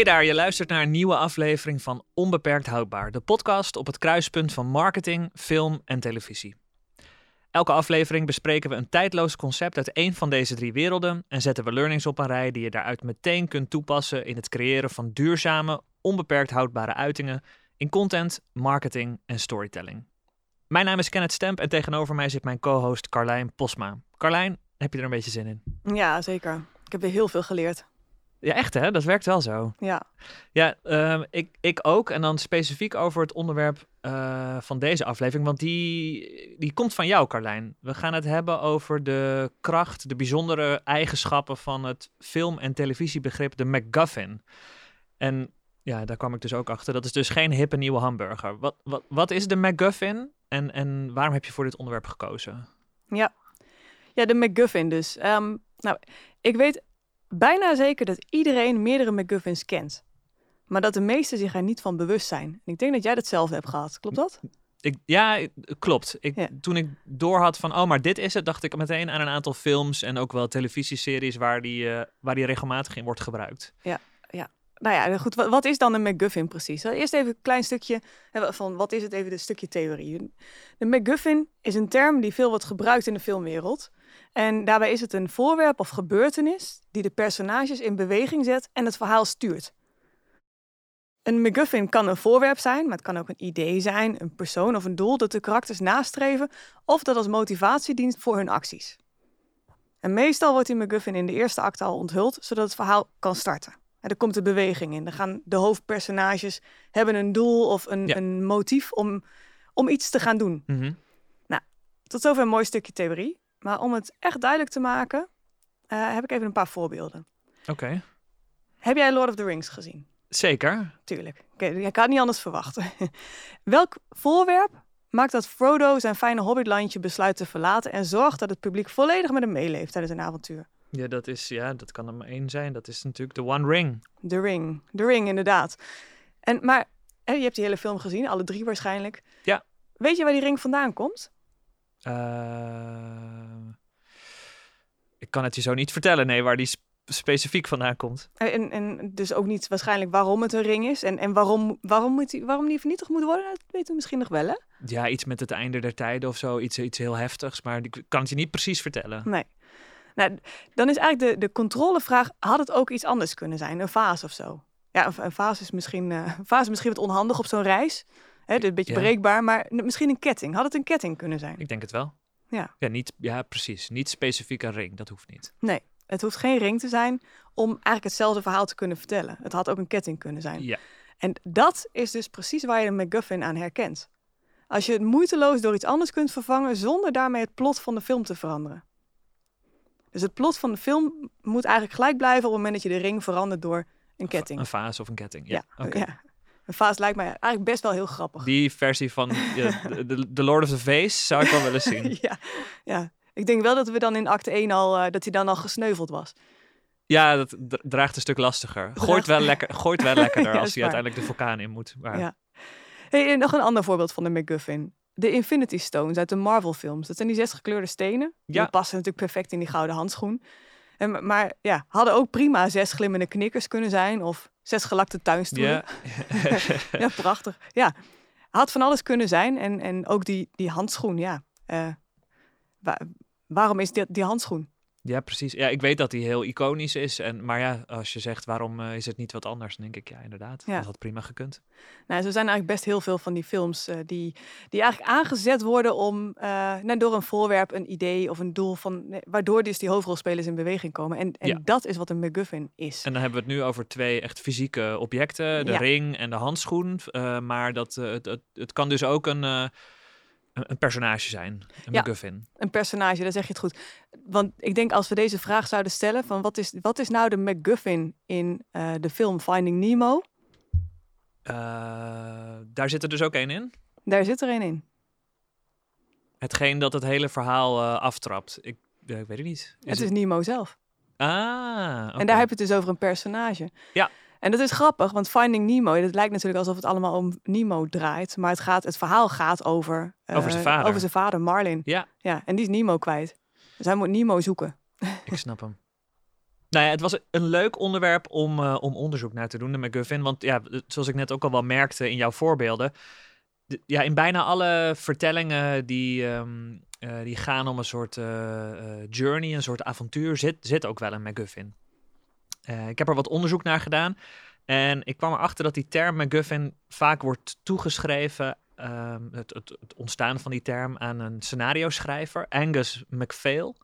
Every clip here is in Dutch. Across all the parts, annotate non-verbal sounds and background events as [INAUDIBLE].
Hey daar, je luistert naar een nieuwe aflevering van Onbeperkt Houdbaar, de podcast op het kruispunt van marketing, film en televisie. Elke aflevering bespreken we een tijdloos concept uit één van deze drie werelden en zetten we learnings op een rij die je daaruit meteen kunt toepassen in het creëren van duurzame, onbeperkt houdbare uitingen in content, marketing en storytelling. Mijn naam is Kenneth Stemp en tegenover mij zit mijn co-host Carlijn Posma. Carlijn, heb je er een beetje zin in? Ja, zeker. Ik heb weer heel veel geleerd. Ja, echt hè? Dat werkt wel zo. Ja. Ja, ehm, ik, ik ook. En dan specifiek over het onderwerp eh, van deze aflevering. Want die, die komt van jou, Carlijn. We gaan het hebben over de kracht, de bijzondere eigenschappen van het film- en televisiebegrip de MacGuffin. En ja, daar kwam ik dus ook achter. Dat is dus geen hippe nieuwe hamburger. Wat, wat, wat is de MacGuffin en, en waarom heb je voor dit onderwerp gekozen? Ja, ja de MacGuffin dus. Ehm, nou, ik weet bijna zeker dat iedereen meerdere MacGuffins kent. Maar dat de meesten zich er niet van bewust zijn. En ik denk dat jij datzelfde hebt gehad. Klopt dat? Ik, ja, klopt. Ik, Ja. Toen ik doorhad van, oh, maar dit is het, dacht ik meteen aan een aantal films en ook wel televisieseries waar die, eh, waar die regelmatig in wordt gebruikt. Nou ja, goed. Wat, wat is dan een MacGuffin precies? Eerst even een klein stukje van wat is het even, een stukje theorie. De MacGuffin is een term die veel wordt gebruikt in de filmwereld. En daarbij is het een voorwerp of gebeurtenis die de personages in beweging zet en het verhaal stuurt. Een MacGuffin kan een voorwerp zijn, maar het kan ook een idee zijn, een persoon of een doel dat de karakters nastreven of dat als motivatie dient voor hun acties. En meestal wordt die MacGuffin in de eerste acte al onthuld, zodat het verhaal kan starten. En er komt de beweging in. Dan gaan de hoofdpersonages hebben een doel of een, Ja. een motief om, om iets te gaan doen. Mhm. Tot zover een mooi stukje theorie. Maar om het echt duidelijk te maken, eh, heb ik even een paar voorbeelden. Oké, Heb jij Lord of the Rings gezien? zeker. Tuurlijk. Oké, ik had niet anders verwachten. [LAUGHS] Welk voorwerp maakt dat Frodo zijn fijne hobbitlandje besluit te verlaten en zorgt dat het publiek volledig met hem meeleeft tijdens een avontuur? Ja, dat is, ja, dat kan er maar één zijn. Dat is natuurlijk de One Ring. The Ring. The Ring, inderdaad. En, maar je hebt die hele film gezien, alle drie waarschijnlijk. Ja. Weet je waar die ring vandaan komt? Eh, ik kan het je zo niet vertellen, nee, waar die sp- specifiek vandaan komt. En, en dus ook niet waarschijnlijk waarom het een ring is. En, en waarom, waarom, moet die, waarom die vernietigd moet worden, dat weten we misschien nog wel, hè? Ja, iets met het einde der tijden of zo, iets, iets heel heftigs, maar ik kan het je niet precies vertellen. Nee. Nou, dan is eigenlijk de, de controlevraag, had het ook iets anders kunnen zijn? Een vaas of zo? Ja, een, een vaas is misschien, eh, een vaas is misschien wat onhandig op zo'n reis. Hè, dit een beetje Ja. breekbaar, maar misschien een ketting. Had het een ketting kunnen zijn? Ik denk het wel. Ja. Ja, niet, ja, precies. Niet specifiek een ring, dat hoeft niet. Nee, het hoeft geen ring te zijn om eigenlijk hetzelfde verhaal te kunnen vertellen. Het had ook een ketting kunnen zijn. Ja, En dat is dus precies waar je de MacGuffin aan herkent. Als je het moeiteloos door iets anders kunt vervangen zonder daarmee het plot van de film te veranderen. Dus het plot van de film moet eigenlijk gelijk blijven op het moment dat je de ring verandert door een ketting. een vaas of een ketting. Ja, oké. ja. Een vaas lijkt mij eigenlijk best wel heel grappig. Die versie van ja, [LAUGHS] de, de, Lord of the Vase zou ik wel willen zien. [LAUGHS] ja, ja, ik denk wel dat we dan in acte 1 al, eh, dat hij dan al gesneuveld was. Ja, dat dra- draagt een stuk lastiger. Gooit wel, lekker, [LAUGHS] gooit wel lekkerder Ja, als hij uiteindelijk de vulkaan in moet. Maar, Ja. Hey, en nog een ander voorbeeld van de MacGuffin. De Infinity Stones uit de Marvel films. Dat zijn die zes gekleurde stenen. Ja. Die passen natuurlijk perfect in die gouden handschoen. En, ma- maar ja, hadden ook prima zes glimmende knikkers kunnen zijn. Of zes gelakte tuinstoelen. Ja. [LAUGHS] Ja, prachtig. Ja, had van alles kunnen zijn. En, en ook die, die handschoen, ja. Eh, wa- waarom is die, die handschoen? Ja, precies. Ja, ik weet dat die heel iconisch is. En, maar ja, als je zegt waarom eh, is het niet wat anders, dan denk ik ja, inderdaad. Ja. Dat had prima gekund. Nou, zo zijn eigenlijk best heel veel van die films eh, die, die eigenlijk aangezet worden om eh, nou, door een voorwerp, een idee of een doel van, waardoor dus die hoofdrolspelers in beweging komen. En, en Ja. dat is wat een MacGuffin is. En dan hebben we het nu over twee echt fysieke objecten. De Ja. ring en de handschoen. Maar dat, het, het, het kan dus ook een, een, personage zijn. Een Ja. MacGuffin. Een personage, daar zeg je het goed. Want ik denk als we deze vraag zouden stellen van wat is, wat is nou de MacGuffin in eh, de film Finding Nemo? Eh, daar zit er dus ook één in. Daar zit er een in. Hetgeen dat het hele verhaal eh, aftrapt. Ik, ik weet het niet. Is het is Nemo zelf. Ah. En daar heb je het dus over een personage. Ja. En dat is grappig, want Finding Nemo, het lijkt natuurlijk alsof het allemaal om Nemo draait. Maar het, gaat, het verhaal gaat over... eh, Over zijn vader. Over zijn vader, Marlin. Ja. Ja, en die is Nemo kwijt. Dus hij moet Nemo zoeken. Ik snap hem. [LAUGHS] Nou ja, het was een leuk onderwerp om, uh, om onderzoek naar te doen, de MacGuffin. Want ja, zoals ik net ook al wel merkte in jouw voorbeelden. ja, in bijna alle vertellingen die, um, uh, die gaan om een soort uh, journey, een soort avontuur, zit, zit ook wel een MacGuffin. ik heb er wat onderzoek naar gedaan. En ik kwam erachter dat die term MacGuffin vaak wordt toegeschreven um, het, het, het, ontstaan van die term aan een scenario-schrijver, Angus MacPhail.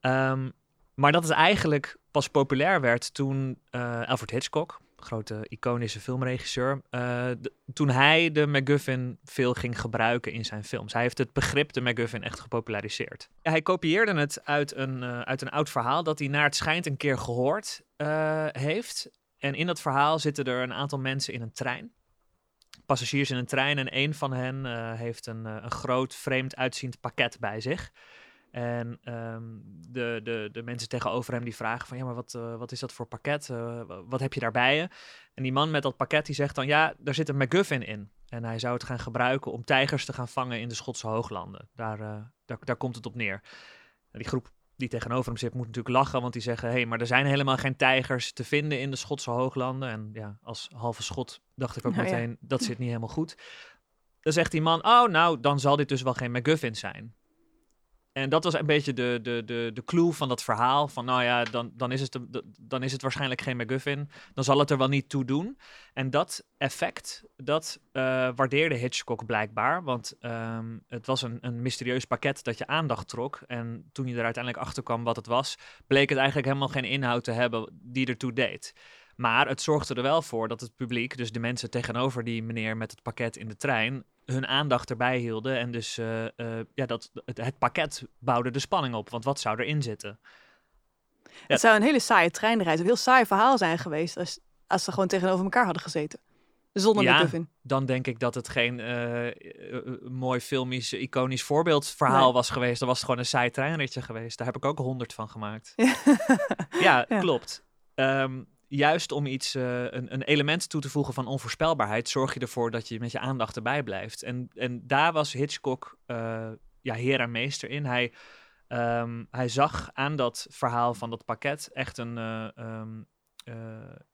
Um, maar dat het eigenlijk pas populair werd toen uh, Alfred Hitchcock, grote iconische filmregisseur, uh, toen hij de MacGuffin veel ging gebruiken in zijn films. Hij heeft het begrip de MacGuffin echt gepopulariseerd. Hij kopieerde het uit een, uh, uit een oud verhaal dat hij naar het schijnt een keer gehoord heeft. En in dat verhaal zitten er een aantal mensen in een trein passagiers in een trein en een van hen heeft een, een groot vreemd uitziend pakket bij zich. En um, de, de, de mensen tegenover hem die vragen van ja, maar wat, uh, wat is dat voor pakket? wat heb je daarbij je? En die man met dat pakket die zegt dan ja, daar zit een MacGuffin in. En hij zou het gaan gebruiken om tijgers te gaan vangen in de Schotse hooglanden. Daar, daar, daar komt het op neer. En die groep die tegenover hem zit, moet natuurlijk lachen, want die zeggen: hé, hey, maar er zijn helemaal geen tijgers te vinden in de Schotse hooglanden. En ja, als halve Schot dacht ik ook nou, meteen: dat zit niet helemaal goed. Dan zegt die man: oh, nou, dan zal dit dus wel geen MacGuffin zijn. En dat was een beetje de, de, de, de clue van dat verhaal. Van nou ja, dan, dan, is het dan is het waarschijnlijk geen MacGuffin. Dan zal het er wel niet toe doen. En dat effect, dat uh, waardeerde Hitchcock blijkbaar. Want um, het was een, een mysterieus pakket dat je aandacht trok. En toen je er uiteindelijk achter kwam wat het was, bleek het eigenlijk helemaal geen inhoud te hebben die ertoe deed. Maar het zorgde er wel voor dat het publiek, dus de mensen tegenover die meneer met het pakket in de trein, hun aandacht erbij hielden. En dus uh, uh, ja, dat, het, het, pakket bouwde de spanning op. Want wat zou erin zitten? Ja. Het zou een hele saaie treinreis, een heel saai verhaal zijn geweest als, als ze gewoon tegenover elkaar hadden gezeten. Zonder ja, dan denk ik dat het geen uh, mooi filmisch, iconisch voorbeeldverhaal nee. was geweest. Dan was gewoon een saai treinritje geweest. Daar heb ik ook honderd van gemaakt. [LAUGHS] ja, ja, klopt. Um, juist om iets, uh, een, een, element toe te voegen van onvoorspelbaarheid, zorg je ervoor dat je met je aandacht erbij blijft. En, en daar was Hitchcock uh, ja, heer en meester in. Hij, um, hij zag aan dat verhaal van dat pakket echt een, uh, um,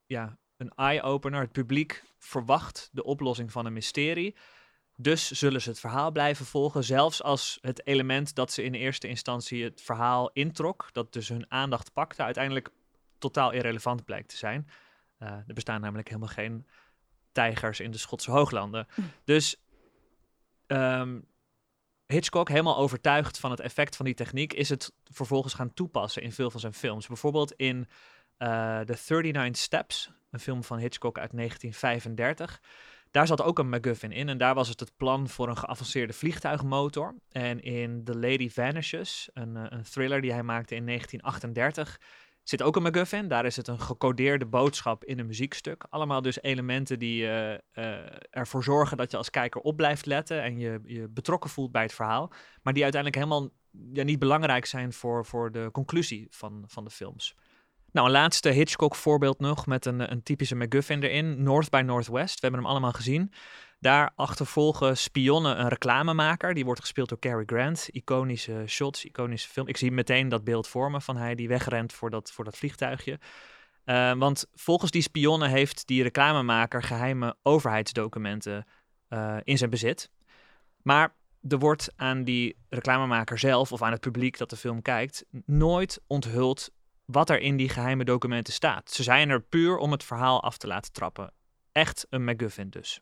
ja, een eye-opener. Het publiek verwacht de oplossing van een mysterie. Dus zullen ze het verhaal blijven volgen, zelfs als het element dat ze in eerste instantie het verhaal introk, dat dus hun aandacht pakte, uiteindelijk totaal irrelevant blijkt te zijn. Uh, er bestaan namelijk helemaal geen tijgers in de Schotse hooglanden. Hm. Dus um, Hitchcock, helemaal overtuigd van het effect van die techniek, is het vervolgens gaan toepassen in veel van zijn films. Bijvoorbeeld in uh, The 39 Steps, een film van Hitchcock uit 1935. Daar zat ook een MacGuffin in en daar was het het plan voor een geavanceerde vliegtuigmotor. En in The Lady Vanishes, een, uh, een thriller die hij maakte in 1938, zit ook een MacGuffin. Daar is het een gecodeerde boodschap in een muziekstuk. Allemaal dus elementen die uh, uh, ervoor zorgen dat je als kijker op blijft letten en je, je betrokken voelt bij het verhaal. Maar die uiteindelijk helemaal ja, niet belangrijk zijn voor, voor de conclusie van, van de films. Nou, een laatste Hitchcock voorbeeld nog met een, een typische MacGuffin erin. North by Northwest. We hebben hem allemaal gezien. Daar achtervolgen spionnen een reclamemaker. Die wordt gespeeld door Cary Grant. Iconische shots, iconische film. Ik zie meteen dat beeld voor me van hij die wegrent voor dat, voor dat vliegtuigje. Uh, want volgens die spionnen heeft die reclamemaker geheime overheidsdocumenten uh, in zijn bezit. Maar er wordt aan die reclamemaker zelf of aan het publiek dat de film kijkt nooit onthuld wat er in die geheime documenten staat. Ze zijn er puur om het verhaal af te laten trappen. Echt een MacGuffin dus.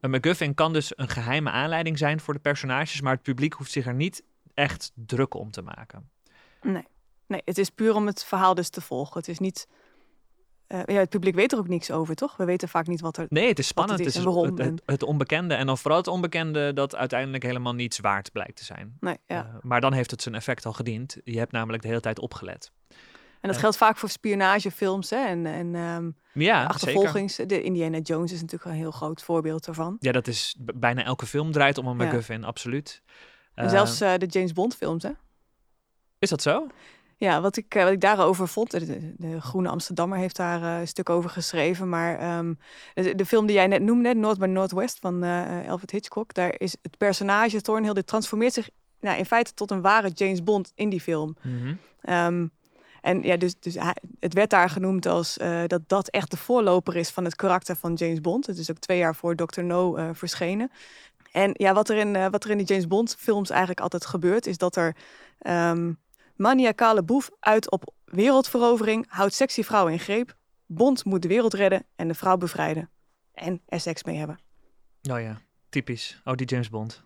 Een MacGuffin kan dus een geheime aanleiding zijn voor de personages, maar het publiek hoeft zich er niet echt druk om te maken. Nee, nee het is puur om het verhaal dus te volgen. Het is niet. Uh, ja, het publiek weet er ook niks over, toch? We weten vaak niet wat er. Nee, het is spannend. Het is, het, is het, het, onbekende. En dan vooral het onbekende dat uiteindelijk helemaal niets waard blijkt te zijn. Nee, ja. Uh, maar dan heeft het zijn effect al gediend. Je hebt namelijk de hele tijd opgelet. En dat geldt vaak voor spionagefilms hè? en, en um, ja, achtervolgings. Zeker. De Indiana Jones is natuurlijk een heel groot voorbeeld daarvan. Ja, dat is bijna elke film draait om een MacGuffin, ja. absoluut. En zelfs de James Bond films, hè? Is dat zo? Ja, wat ik, uh, wat ik daarover vond, de, de Groene Amsterdammer heeft daar een stuk over geschreven. Maar um, de, de, film die jij net noemde, North by Northwest van Alfred Hitchcock, daar is het personage Thornhill, dit transformeert zich nou, in feite tot een ware James Bond in die film. Mm -hmm. um, En ja, dus, dus hij- het werd daar genoemd als eh, dat dat echt de voorloper is van het karakter van James Bond. Het is ook twee jaar voor Dr. No eh, verschenen. En ja, wat er, in, eh, wat er in die James Bond films eigenlijk altijd gebeurt, is dat er ehm maniacale boef uit op wereldverovering, houdt sexy vrouwen in greep. Bond moet de wereld redden en de vrouw bevrijden. En er seks mee hebben. Oh ja, typisch. Oh, die James Bond.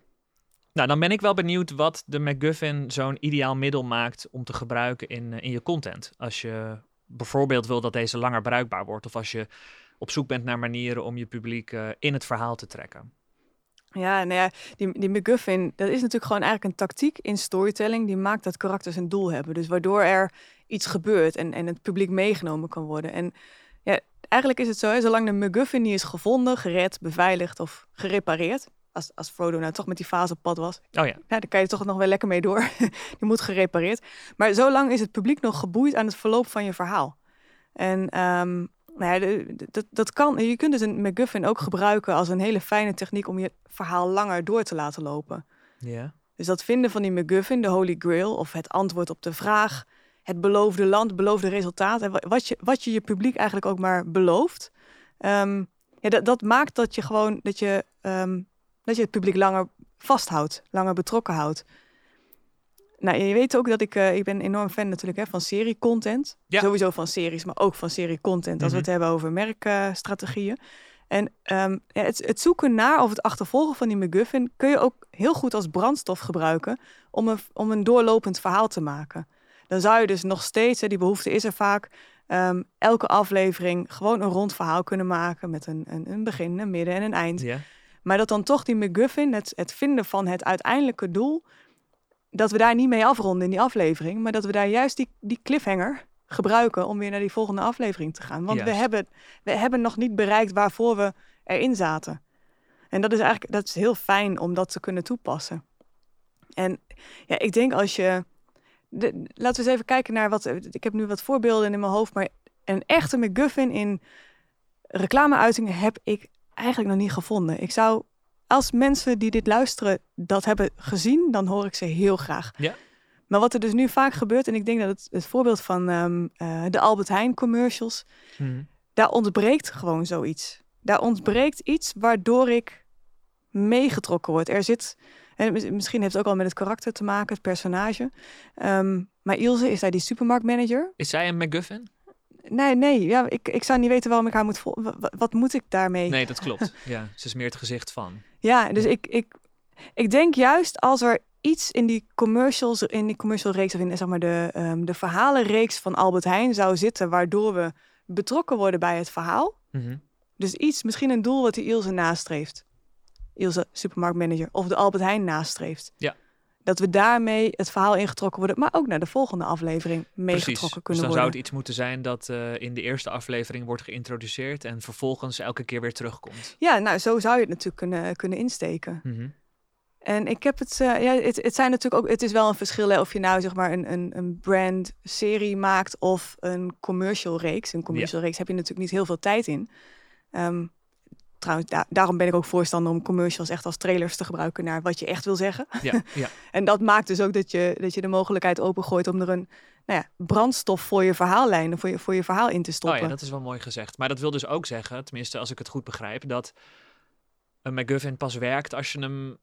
Nou, dan ben ik wel benieuwd wat de MacGuffin zo'n ideaal middel maakt om te gebruiken in, eh, in je content. Als je bijvoorbeeld wil dat deze langer bruikbaar wordt, of als je op zoek bent naar manieren om je publiek eh, in het verhaal te trekken. Ja, nou ja, die, die MacGuffin, dat is natuurlijk gewoon eigenlijk een tactiek in storytelling die maakt dat karakters een doel hebben. Dus waardoor er iets gebeurt en, en het publiek meegenomen kan worden. En ja, eigenlijk is het zo, hè, zolang de MacGuffin niet is gevonden, gered, beveiligd of gerepareerd, als, als Frodo nou toch met die fase op pad was, Oh ja, ja, daar kan je toch nog wel lekker mee door. [LAUGHS] die moet gerepareerd. Maar zolang is het publiek nog geboeid aan het verloop van je verhaal. En ehm, nou ja, dat, dat kan. Je kunt dus een MacGuffin ook gebruiken als een hele fijne techniek om je verhaal langer door te laten lopen. ja. Dus dat vinden van die MacGuffin, de Holy Grail, of het antwoord op de vraag, het beloofde land, het beloofde resultaat, en wa- wat je, wat je je publiek eigenlijk ook maar belooft, ehm, ja, dat, dat maakt dat je gewoon dat je, ehm, dat je het publiek langer vasthoudt, langer betrokken houdt. Nou, je weet ook dat ik, eh, ik ben enorm fan natuurlijk hè, van serie-content. Ja. Sowieso van series, maar ook van serie-content als we het hebben over merkstrategieën. En ehm, ja, het, het zoeken naar of het achtervolgen van die MacGuffin kun je ook heel goed als brandstof gebruiken om een, om een doorlopend verhaal te maken. Dan zou je dus nog steeds, hè, die behoefte is er vaak, ehm, elke aflevering gewoon een rond verhaal kunnen maken met een, een, een begin, een midden en een eind. ja. Maar dat dan toch die MacGuffin, het, het vinden van het uiteindelijke doel, dat we daar niet mee afronden in die aflevering, maar dat we daar juist die, die cliffhanger gebruiken om weer naar die volgende aflevering te gaan. Want we hebben, we hebben nog niet bereikt waarvoor we erin zaten. En dat is eigenlijk dat is heel fijn om dat te kunnen toepassen. En ja, ik denk als je. De, laten we eens even kijken naar wat. Ik heb nu wat voorbeelden in mijn hoofd, maar een echte MacGuffin in reclameuitingen heb ik eigenlijk nog niet gevonden. Ik zou, als mensen die dit luisteren dat hebben gezien, dan hoor ik ze heel graag. Ja. Maar wat er dus nu vaak gebeurt, en ik denk dat het, het voorbeeld van ehm, eh, de Albert Heijn commercials, Mhm. daar ontbreekt gewoon zoiets. Daar ontbreekt iets waardoor ik meegetrokken word. Er zit, en mis- misschien heeft het ook al met het karakter te maken, het personage. Ehm, maar Ilse is daar die supermarktmanager. Is zij een MacGuffin? Nee, nee, ja, ik, ik zou niet weten waarom ik haar moet volgen. Wa- wa- Wat, moet ik daarmee? Nee, dat klopt. [LAUGHS] Ja, ze is meer het gezicht van. Ja, dus ik, ik, ik denk juist als er iets in die commercials, in die commercial reeks of in zeg maar de, ehm, de verhalenreeks van Albert Heijn zou zitten, waardoor we betrokken worden bij het verhaal. Mhm. Dus iets, misschien een doel wat die Ilse nastreeft. Ilse, supermarktmanager, of de Albert Heijn nastreeft. Ja. Dat we daarmee het verhaal ingetrokken worden, maar ook naar de volgende aflevering meegetrokken. Dus kunnen dan zou worden. het iets moeten zijn dat eh, in de eerste aflevering wordt geïntroduceerd en vervolgens elke keer weer terugkomt. Ja, nou, zo zou je het natuurlijk kunnen, kunnen insteken. Mhm. En ik heb het, eh, ja, het, het zijn natuurlijk ook, het is wel een verschil hè, of je nou zeg maar een, een, een brand serie maakt of een commercial reeks. Een commercial reeks heb je natuurlijk niet heel veel tijd in. Ehm, trouwens, da- daarom ben ik ook voorstander om commercials echt als trailers te gebruiken naar wat je echt wil zeggen. Ja, [LAUGHS] ja. En dat maakt dus ook dat je, dat je de mogelijkheid opengooit om er een nou ja, brandstof voor je verhaallijnen, voor je, voor je verhaal in te Oh stoppen. ja, dat is wel mooi gezegd. Maar dat wil dus ook zeggen, tenminste als ik het goed begrijp, dat een MacGuffin pas werkt als je hem.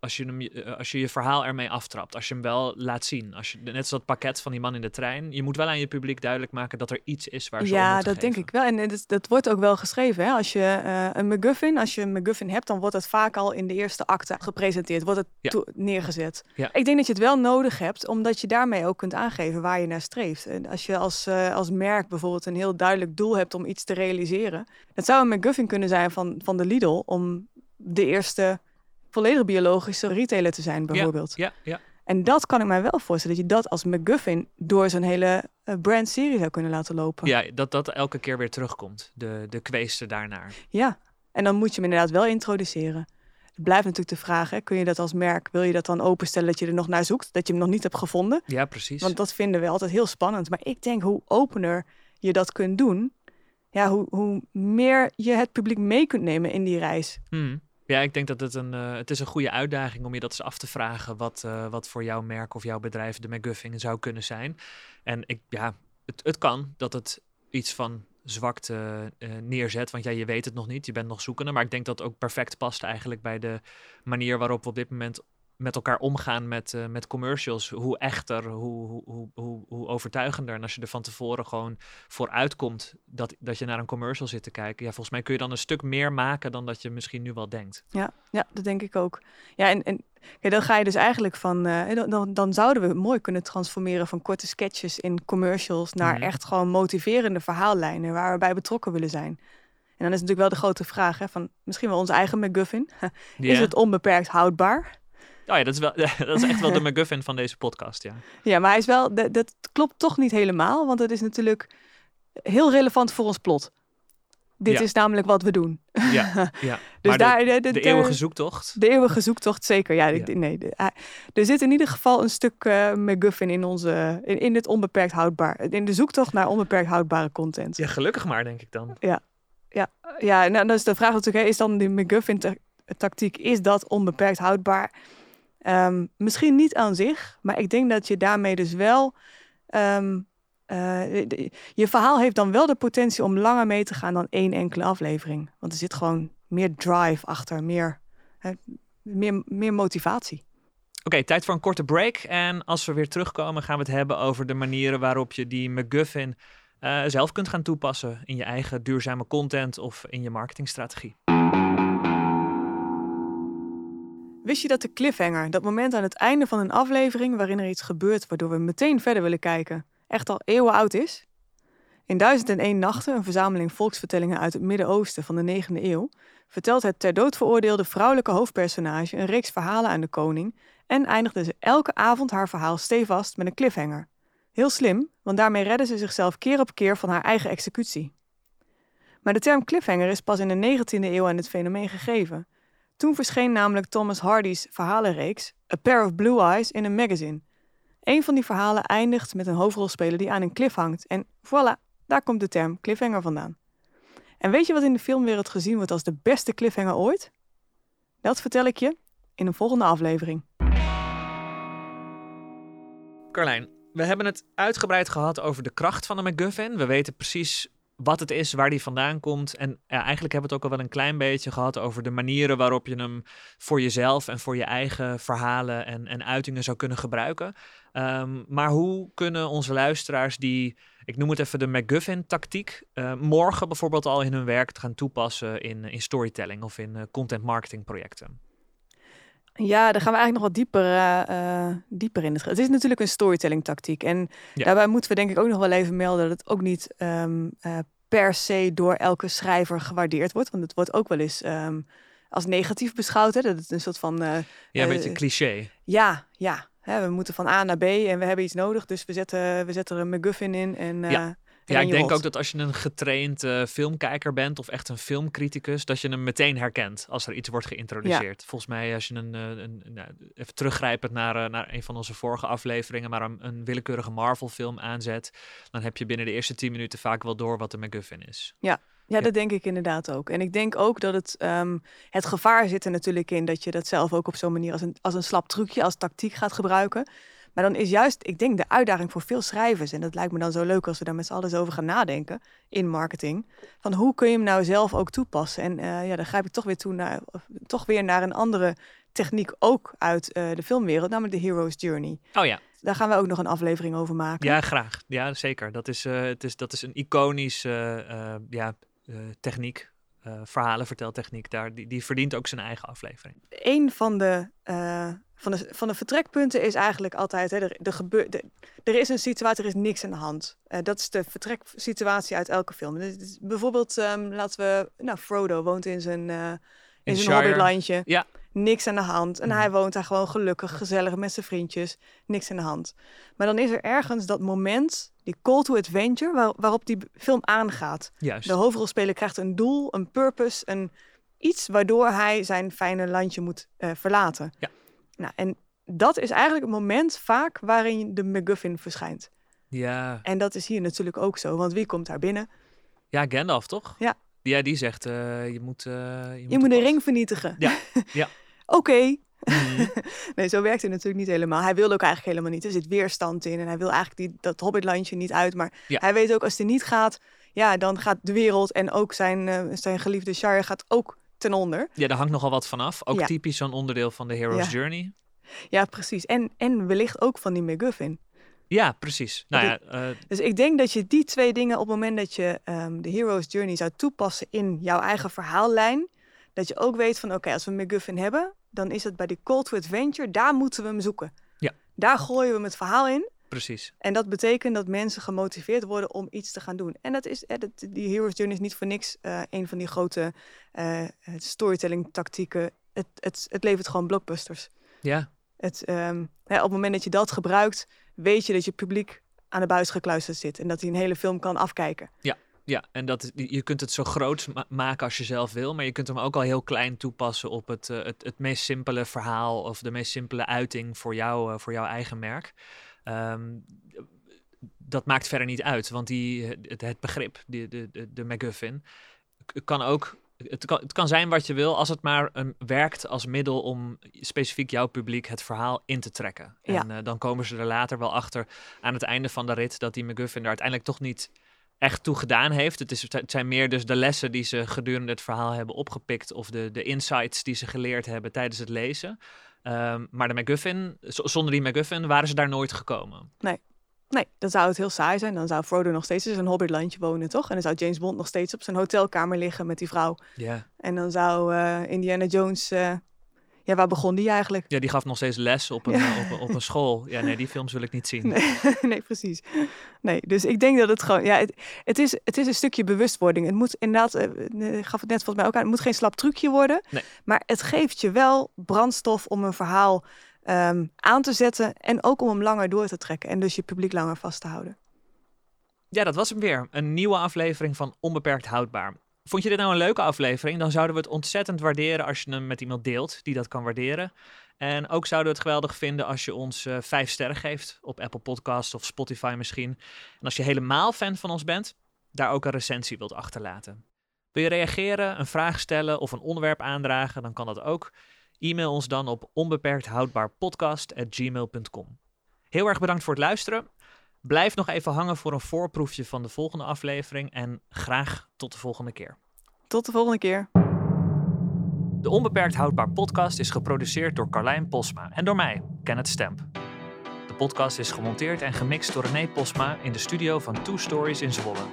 Als je, hem, eh, als je je verhaal ermee aftrapt. Als je hem wel laat zien. Als je, net zoals dat pakket van die man in de trein. Je moet wel aan je publiek duidelijk maken dat er iets is waar ze om Ja, dat denk ik wel. En dat, dat wordt ook wel geschreven. Hè? Als je eh, een MacGuffin, als je een MacGuffin hebt, dan wordt het vaak al in de eerste acte gepresenteerd, wordt het Ja. neergezet. Ja. Ik denk dat je het wel nodig hebt, omdat je daarmee ook kunt aangeven waar je naar streeft. En als je als, eh, als merk bijvoorbeeld een heel duidelijk doel hebt om iets te realiseren, dat zou een MacGuffin kunnen zijn van, van de Lidl om de eerste volledig biologische retailer te zijn, bijvoorbeeld. Ja, ja. En dat kan ik mij wel voorstellen, dat je dat als MacGuffin door zo'n hele eh, brandserie zou kunnen laten lopen. ja dat dat elke keer weer terugkomt. De, de kweeste daarnaar. Ja, en dan moet je hem inderdaad wel introduceren. Het blijft natuurlijk de vraag, hè, kun je dat als merk, wil je dat dan openstellen dat je er nog naar zoekt, dat je hem nog niet hebt gevonden? Ja, precies. Want dat vinden we altijd heel spannend. Maar ik denk hoe opener je dat kunt doen, ja, hoe, hoe meer je het publiek mee kunt nemen in die reis. Hmm. Ja, ik denk dat het een, uh, het is een goede uitdaging om je dat eens af te vragen. Wat, uh, wat voor jouw merk of jouw bedrijf de McGuffin zou kunnen zijn. En ik, ja, het, het kan dat het iets van zwakte uh, neerzet. Want ja, je weet het nog niet. Je bent nog zoekende. Maar ik denk dat het ook perfect past eigenlijk bij de manier waarop we op dit moment met elkaar omgaan met, uh, met commercials. Hoe echter, hoe, hoe, hoe, hoe overtuigender. En als je er van tevoren gewoon voor uitkomt dat, dat je naar een commercial zit te kijken. Ja, volgens mij kun je dan een stuk meer maken dan dat je misschien nu wel denkt. Ja, ja dat denk ik ook. Ja, en, en kijk, dan ga je dus eigenlijk van. Uh, dan, dan zouden we mooi kunnen transformeren van korte sketches in commercials naar mm. echt gewoon motiverende verhaallijnen waar we bij betrokken willen zijn. En dan is natuurlijk wel de grote vraag: hè, van misschien wel onze eigen McGuffin. [LAUGHS] is het onbeperkt houdbaar? Oh ja, dat is, wel, [LAUGHS] dat is echt wel de McGuffin van deze podcast, ja. Ja, maar hij is wel, dat, dat klopt toch niet helemaal, want het is natuurlijk heel relevant voor ons plot. Dit is namelijk wat we doen. Ja, [LAUGHS] ja. dus maar daar, de, de, de, eeuwige zoektocht. De eeuwige zoektocht, zeker. Ja, ja. nee. er zit in ieder geval een stuk uh, McGuffin in onze, in, in dit onbeperkt houdbaar, in de zoektocht naar onbeperkt houdbare content. Ja, gelukkig maar, denk ik dan. Ja, ja, ja. Nou, dan is de vraag natuurlijk, is dan die McGuffin-tactiek, is dat onbeperkt houdbaar? Ehm, misschien niet aan zich, maar ik denk dat je daarmee dus wel. Um, je verhaal heeft dan wel de potentie om langer mee te gaan dan één enkele aflevering. Want er zit gewoon meer drive achter, meer, meer, meer motivatie. Oké, tijd voor een korte break. En als we weer terugkomen, gaan we het hebben over de manieren waarop je die McGuffin uh, zelf kunt gaan toepassen in je eigen duurzame content of in je marketingstrategie. Wist je dat de cliffhanger, dat moment aan het einde van een aflevering waarin er iets gebeurt waardoor we meteen verder willen kijken, echt al eeuwen oud is? In 1001 Nachten, een verzameling volksvertellingen uit het Midden-Oosten van de 9e eeuw, vertelt het ter dood veroordeelde vrouwelijke hoofdpersonage een reeks verhalen aan de koning en eindigde ze elke avond haar verhaal stevast met een cliffhanger. Heel slim, want daarmee redde ze zichzelf keer op keer van haar eigen executie. Maar de term cliffhanger is pas in de 19e eeuw aan het fenomeen gegeven toen verscheen namelijk Thomas Hardy's verhalenreeks A Pair of Blue Eyes in een magazine. Een van die verhalen eindigt met een hoofdrolspeler die aan een cliff hangt. En voilà, daar komt de term cliffhanger vandaan. En weet je wat in de filmwereld gezien wordt als de beste cliffhanger ooit? Dat vertel ik je in een volgende aflevering. Carlijn, we hebben het uitgebreid gehad over de kracht van de MacGuffin. We weten precies wat het is, waar die vandaan komt. En ja, eigenlijk hebben we het ook al wel een klein beetje gehad over de manieren waarop je hem voor jezelf en voor je eigen verhalen en, en uitingen zou kunnen gebruiken. Ehm, maar hoe kunnen onze luisteraars die, ik noem het even de McGuffin-tactiek, uh, morgen bijvoorbeeld al in hun werk gaan toepassen in, in storytelling of in uh, content marketing projecten? Ja, daar gaan we eigenlijk nog wat dieper, uh, dieper in. Het is natuurlijk een storytelling tactiek. En daarbij moeten we denk ik ook nog wel even melden dat het ook niet um, uh, per se door elke schrijver gewaardeerd wordt. Want het wordt ook wel eens um, als negatief beschouwd. Hè? Dat het een soort van... ja, een beetje cliché. Ja, ja. Hè, we moeten van A naar B en we hebben iets nodig. Dus we zetten, we zetten er een McGuffin in en... Ja. Ja, ik denk ook dat als je een getraind uh, filmkijker bent of echt een filmcriticus, dat je hem meteen herkent als er iets wordt geïntroduceerd. Volgens mij, als je een, uh, een, nou, even teruggrijpend naar, uh, naar een van onze vorige afleveringen, maar een, een willekeurige Marvel-film aanzet, dan heb je binnen de eerste tien minuten vaak wel door wat de MacGuffin is. Ja, ja, dat denk ik inderdaad ook. En ik denk ook dat het, um, het gevaar zit er natuurlijk in dat je dat zelf ook op zo'n manier als een, als een slap trucje, als tactiek gaat gebruiken. Maar dan is juist, ik denk, de uitdaging voor veel schrijvers, en dat lijkt me dan zo leuk als we daar met z'n allen over gaan nadenken in marketing, van hoe kun je hem nou zelf ook toepassen? En uh, ja, dan grijp ik toch weer toe naar, toch weer naar een andere techniek ook uit uh, de filmwereld, namelijk de Hero's Journey. Oh ja. Daar gaan we ook nog een aflevering over maken. Ja, graag. Ja, zeker. Dat is, uh, het is, dat is een iconische ja, techniek uh, verhalenverteltechniek daar, die, die verdient ook zijn eigen aflevering. Een van de, uh, van de, van de vertrekpunten is eigenlijk altijd, hè, er, er, gebeur, de, er is een situatie, er is niks aan de hand. Uh, dat is de vertreksituatie uit elke film. Dus, bijvoorbeeld, um, laten we, nou, Frodo woont in zijn, in, in zijn hobbitlandje. Ja niks aan de hand. En mhm. hij woont daar gewoon gelukkig, gezellig met zijn vriendjes, niks aan de hand. Maar dan is er ergens dat moment, die call to adventure, waar, waarop die film aangaat. Juist. De hoofdrolspeler krijgt een doel, een purpose, een iets waardoor hij zijn fijne landje moet uh, verlaten. Ja. Nou, en dat is eigenlijk het moment vaak waarin de MacGuffin verschijnt. Ja. En dat is hier natuurlijk ook zo, want wie komt daar binnen? Ja, Gandalf toch? Ja. Ja, die zegt, uh, je moet... Uh, je, je moet, de ring vernietigen. Ja, [LAUGHS] ja. Oké. Mhm. [LAUGHS] nee, zo werkt het natuurlijk niet helemaal. Hij wil ook eigenlijk helemaal niet. Er zit weerstand in en hij wil eigenlijk die, dat hobbitlandje niet uit. Maar hij weet ook, als hij niet gaat, ja, dan gaat de wereld en ook zijn, uh, zijn geliefde Shire gaat ook ten onder. Ja, daar hangt nogal wat vanaf. Ook typisch zo'n onderdeel van de Hero's Journey. Ja, precies. En, en wellicht ook van die McGuffin. Ja, precies. Nou ja, uh... Dus ik denk dat je die twee dingen op het moment dat je um, de Hero's Journey zou toepassen in jouw eigen verhaallijn, dat je ook weet van oké, als we McGuffin hebben, dan is het bij die Call to Adventure, daar moeten we hem zoeken. Ja. Daar gooien we hem het verhaal in. Precies. En dat betekent dat mensen gemotiveerd worden om iets te gaan doen. En dat is, dat, die Hero's Journey is niet voor niks uh, een van die grote uh, storytelling tactieken. Het, het, het levert gewoon blockbusters. Ja. Het, um, ja, op het moment dat je dat gebruikt, weet je dat je publiek aan de buis gekluisterd zit. En dat hij een hele film kan afkijken. Ja. Ja, en dat, je kunt het zo groot maken als je zelf wil, maar je kunt hem ook al heel klein toepassen op het, uh, het, het meest simpele verhaal of de meest simpele uiting voor, jou, uh, voor jouw eigen merk. Um, dat maakt verder niet uit, want die, het, het begrip, de, de, de, de MacGuffin, kan ook het kan, het kan zijn wat je wil, als het maar een, werkt als middel om specifiek jouw publiek het verhaal in te trekken. Ja. En uh, dan komen ze er later wel achter aan het einde van de rit dat die McGuffin er uiteindelijk toch niet echt toe gedaan heeft. Het, is, het zijn meer dus de lessen die ze gedurende het verhaal hebben opgepikt of de, de insights die ze geleerd hebben tijdens het lezen. Um, maar de McGuffin, zonder die McGuffin waren ze daar nooit gekomen. Nee. Nee, dan zou het heel saai zijn. Dan zou Frodo nog steeds in zijn hobbitlandje wonen, toch? En dan zou James Bond nog steeds op zijn hotelkamer liggen met die vrouw. Ja. En dan zou uh, Indiana Jones... Uh, ja, waar begon die eigenlijk? Ja, die gaf nog steeds les op een, ja. op, op, een school. [LAUGHS] Ja, nee, die films wil ik niet zien. Nee, [LAUGHS] nee, precies. Nee, dus ik denk dat het gewoon... Ja, het, het, is, het is een stukje bewustwording. Het moet inderdaad... Uh, gaf het net volgens mij ook aan. Het moet geen slap trucje worden. Nee. Maar het geeft je wel brandstof om een verhaal um, aan te zetten en ook om hem langer door te trekken en dus je publiek langer vast te houden. Ja, dat was hem weer. Een nieuwe aflevering van Onbeperkt Houdbaar. Vond je dit nou een leuke aflevering? Dan zouden we het ontzettend waarderen als je hem met iemand deelt die dat kan waarderen. En ook zouden we het geweldig vinden als je ons uh, vijf sterren geeft op Apple Podcasts of Spotify misschien. En als je helemaal fan van ons bent, daar ook een recensie wilt achterlaten. Wil je reageren, een vraag stellen of een onderwerp aandragen, dan kan dat ook. E-mail ons dan op onbeperkthoudbaarpodcast.gmail.com. Heel erg bedankt voor het luisteren. Blijf nog even hangen voor een voorproefje van de volgende aflevering en graag tot de volgende keer. Tot de volgende keer. De Onbeperkt Houdbaar podcast is geproduceerd door Carlijn Posma en door mij, Kenneth Stemp. De podcast is gemonteerd en gemixt door René Posma in de studio van Two Stories in Zwolle.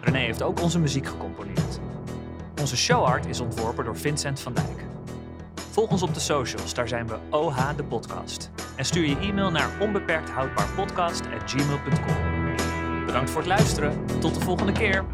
René heeft ook onze muziek gecomponeerd. Onze showart is ontworpen door Vincent van Dijk. Volg ons op de socials, daar zijn we OH de podcast. En stuur je e-mail naar onbeperkthoudbaarpodcast.gmail.com. Bedankt voor het luisteren. Tot de volgende keer.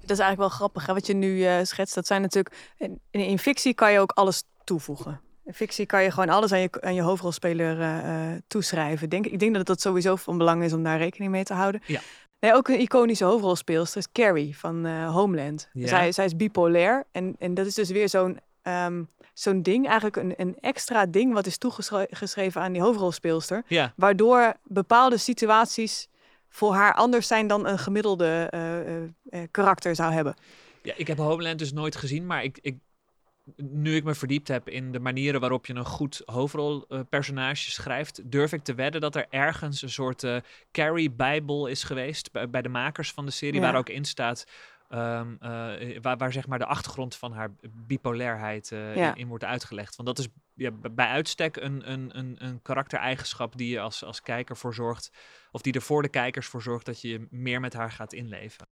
Dat is eigenlijk wel grappig, hè, wat je nu uh, schetst. Dat zijn natuurlijk... In, in, fictie kan je ook alles toevoegen. In fictie kan je gewoon alles aan je, aan je hoofdrolspeler uh, toeschrijven. Denk, ik denk dat dat sowieso van belang is om daar rekening mee te houden. Ja. Nee, ook een iconische hoofdrolspeelster is Carrie van uh, Homeland. Ja. Zij, zij is bipolair en, en dat is dus weer zo'n um, zo'n ding, eigenlijk een, een extra ding wat is toegeschreven aan die hoofdrolspeelster. Ja. Waardoor bepaalde situaties voor haar anders zijn dan een gemiddelde uh, uh, karakter zou hebben. Ja, ik heb Homeland dus nooit gezien, maar ik, ik nu ik me verdiept heb in de manieren waarop je een goed hoofdrolpersonage schrijft, durf ik te wedden dat er ergens een soort uh, Carrie Bijbel is geweest bij, bij, de makers van de serie, ja. waar ook in staat. Um, uh, waar, waar, zeg maar de achtergrond van haar bipolairheid ja. in, in, wordt uitgelegd. Want dat is ja, bij uitstek een, een, een, een karaktereigenschap die je als, als kijker voor zorgt, of die er voor de kijkers voor zorgt dat je meer met haar gaat inleven.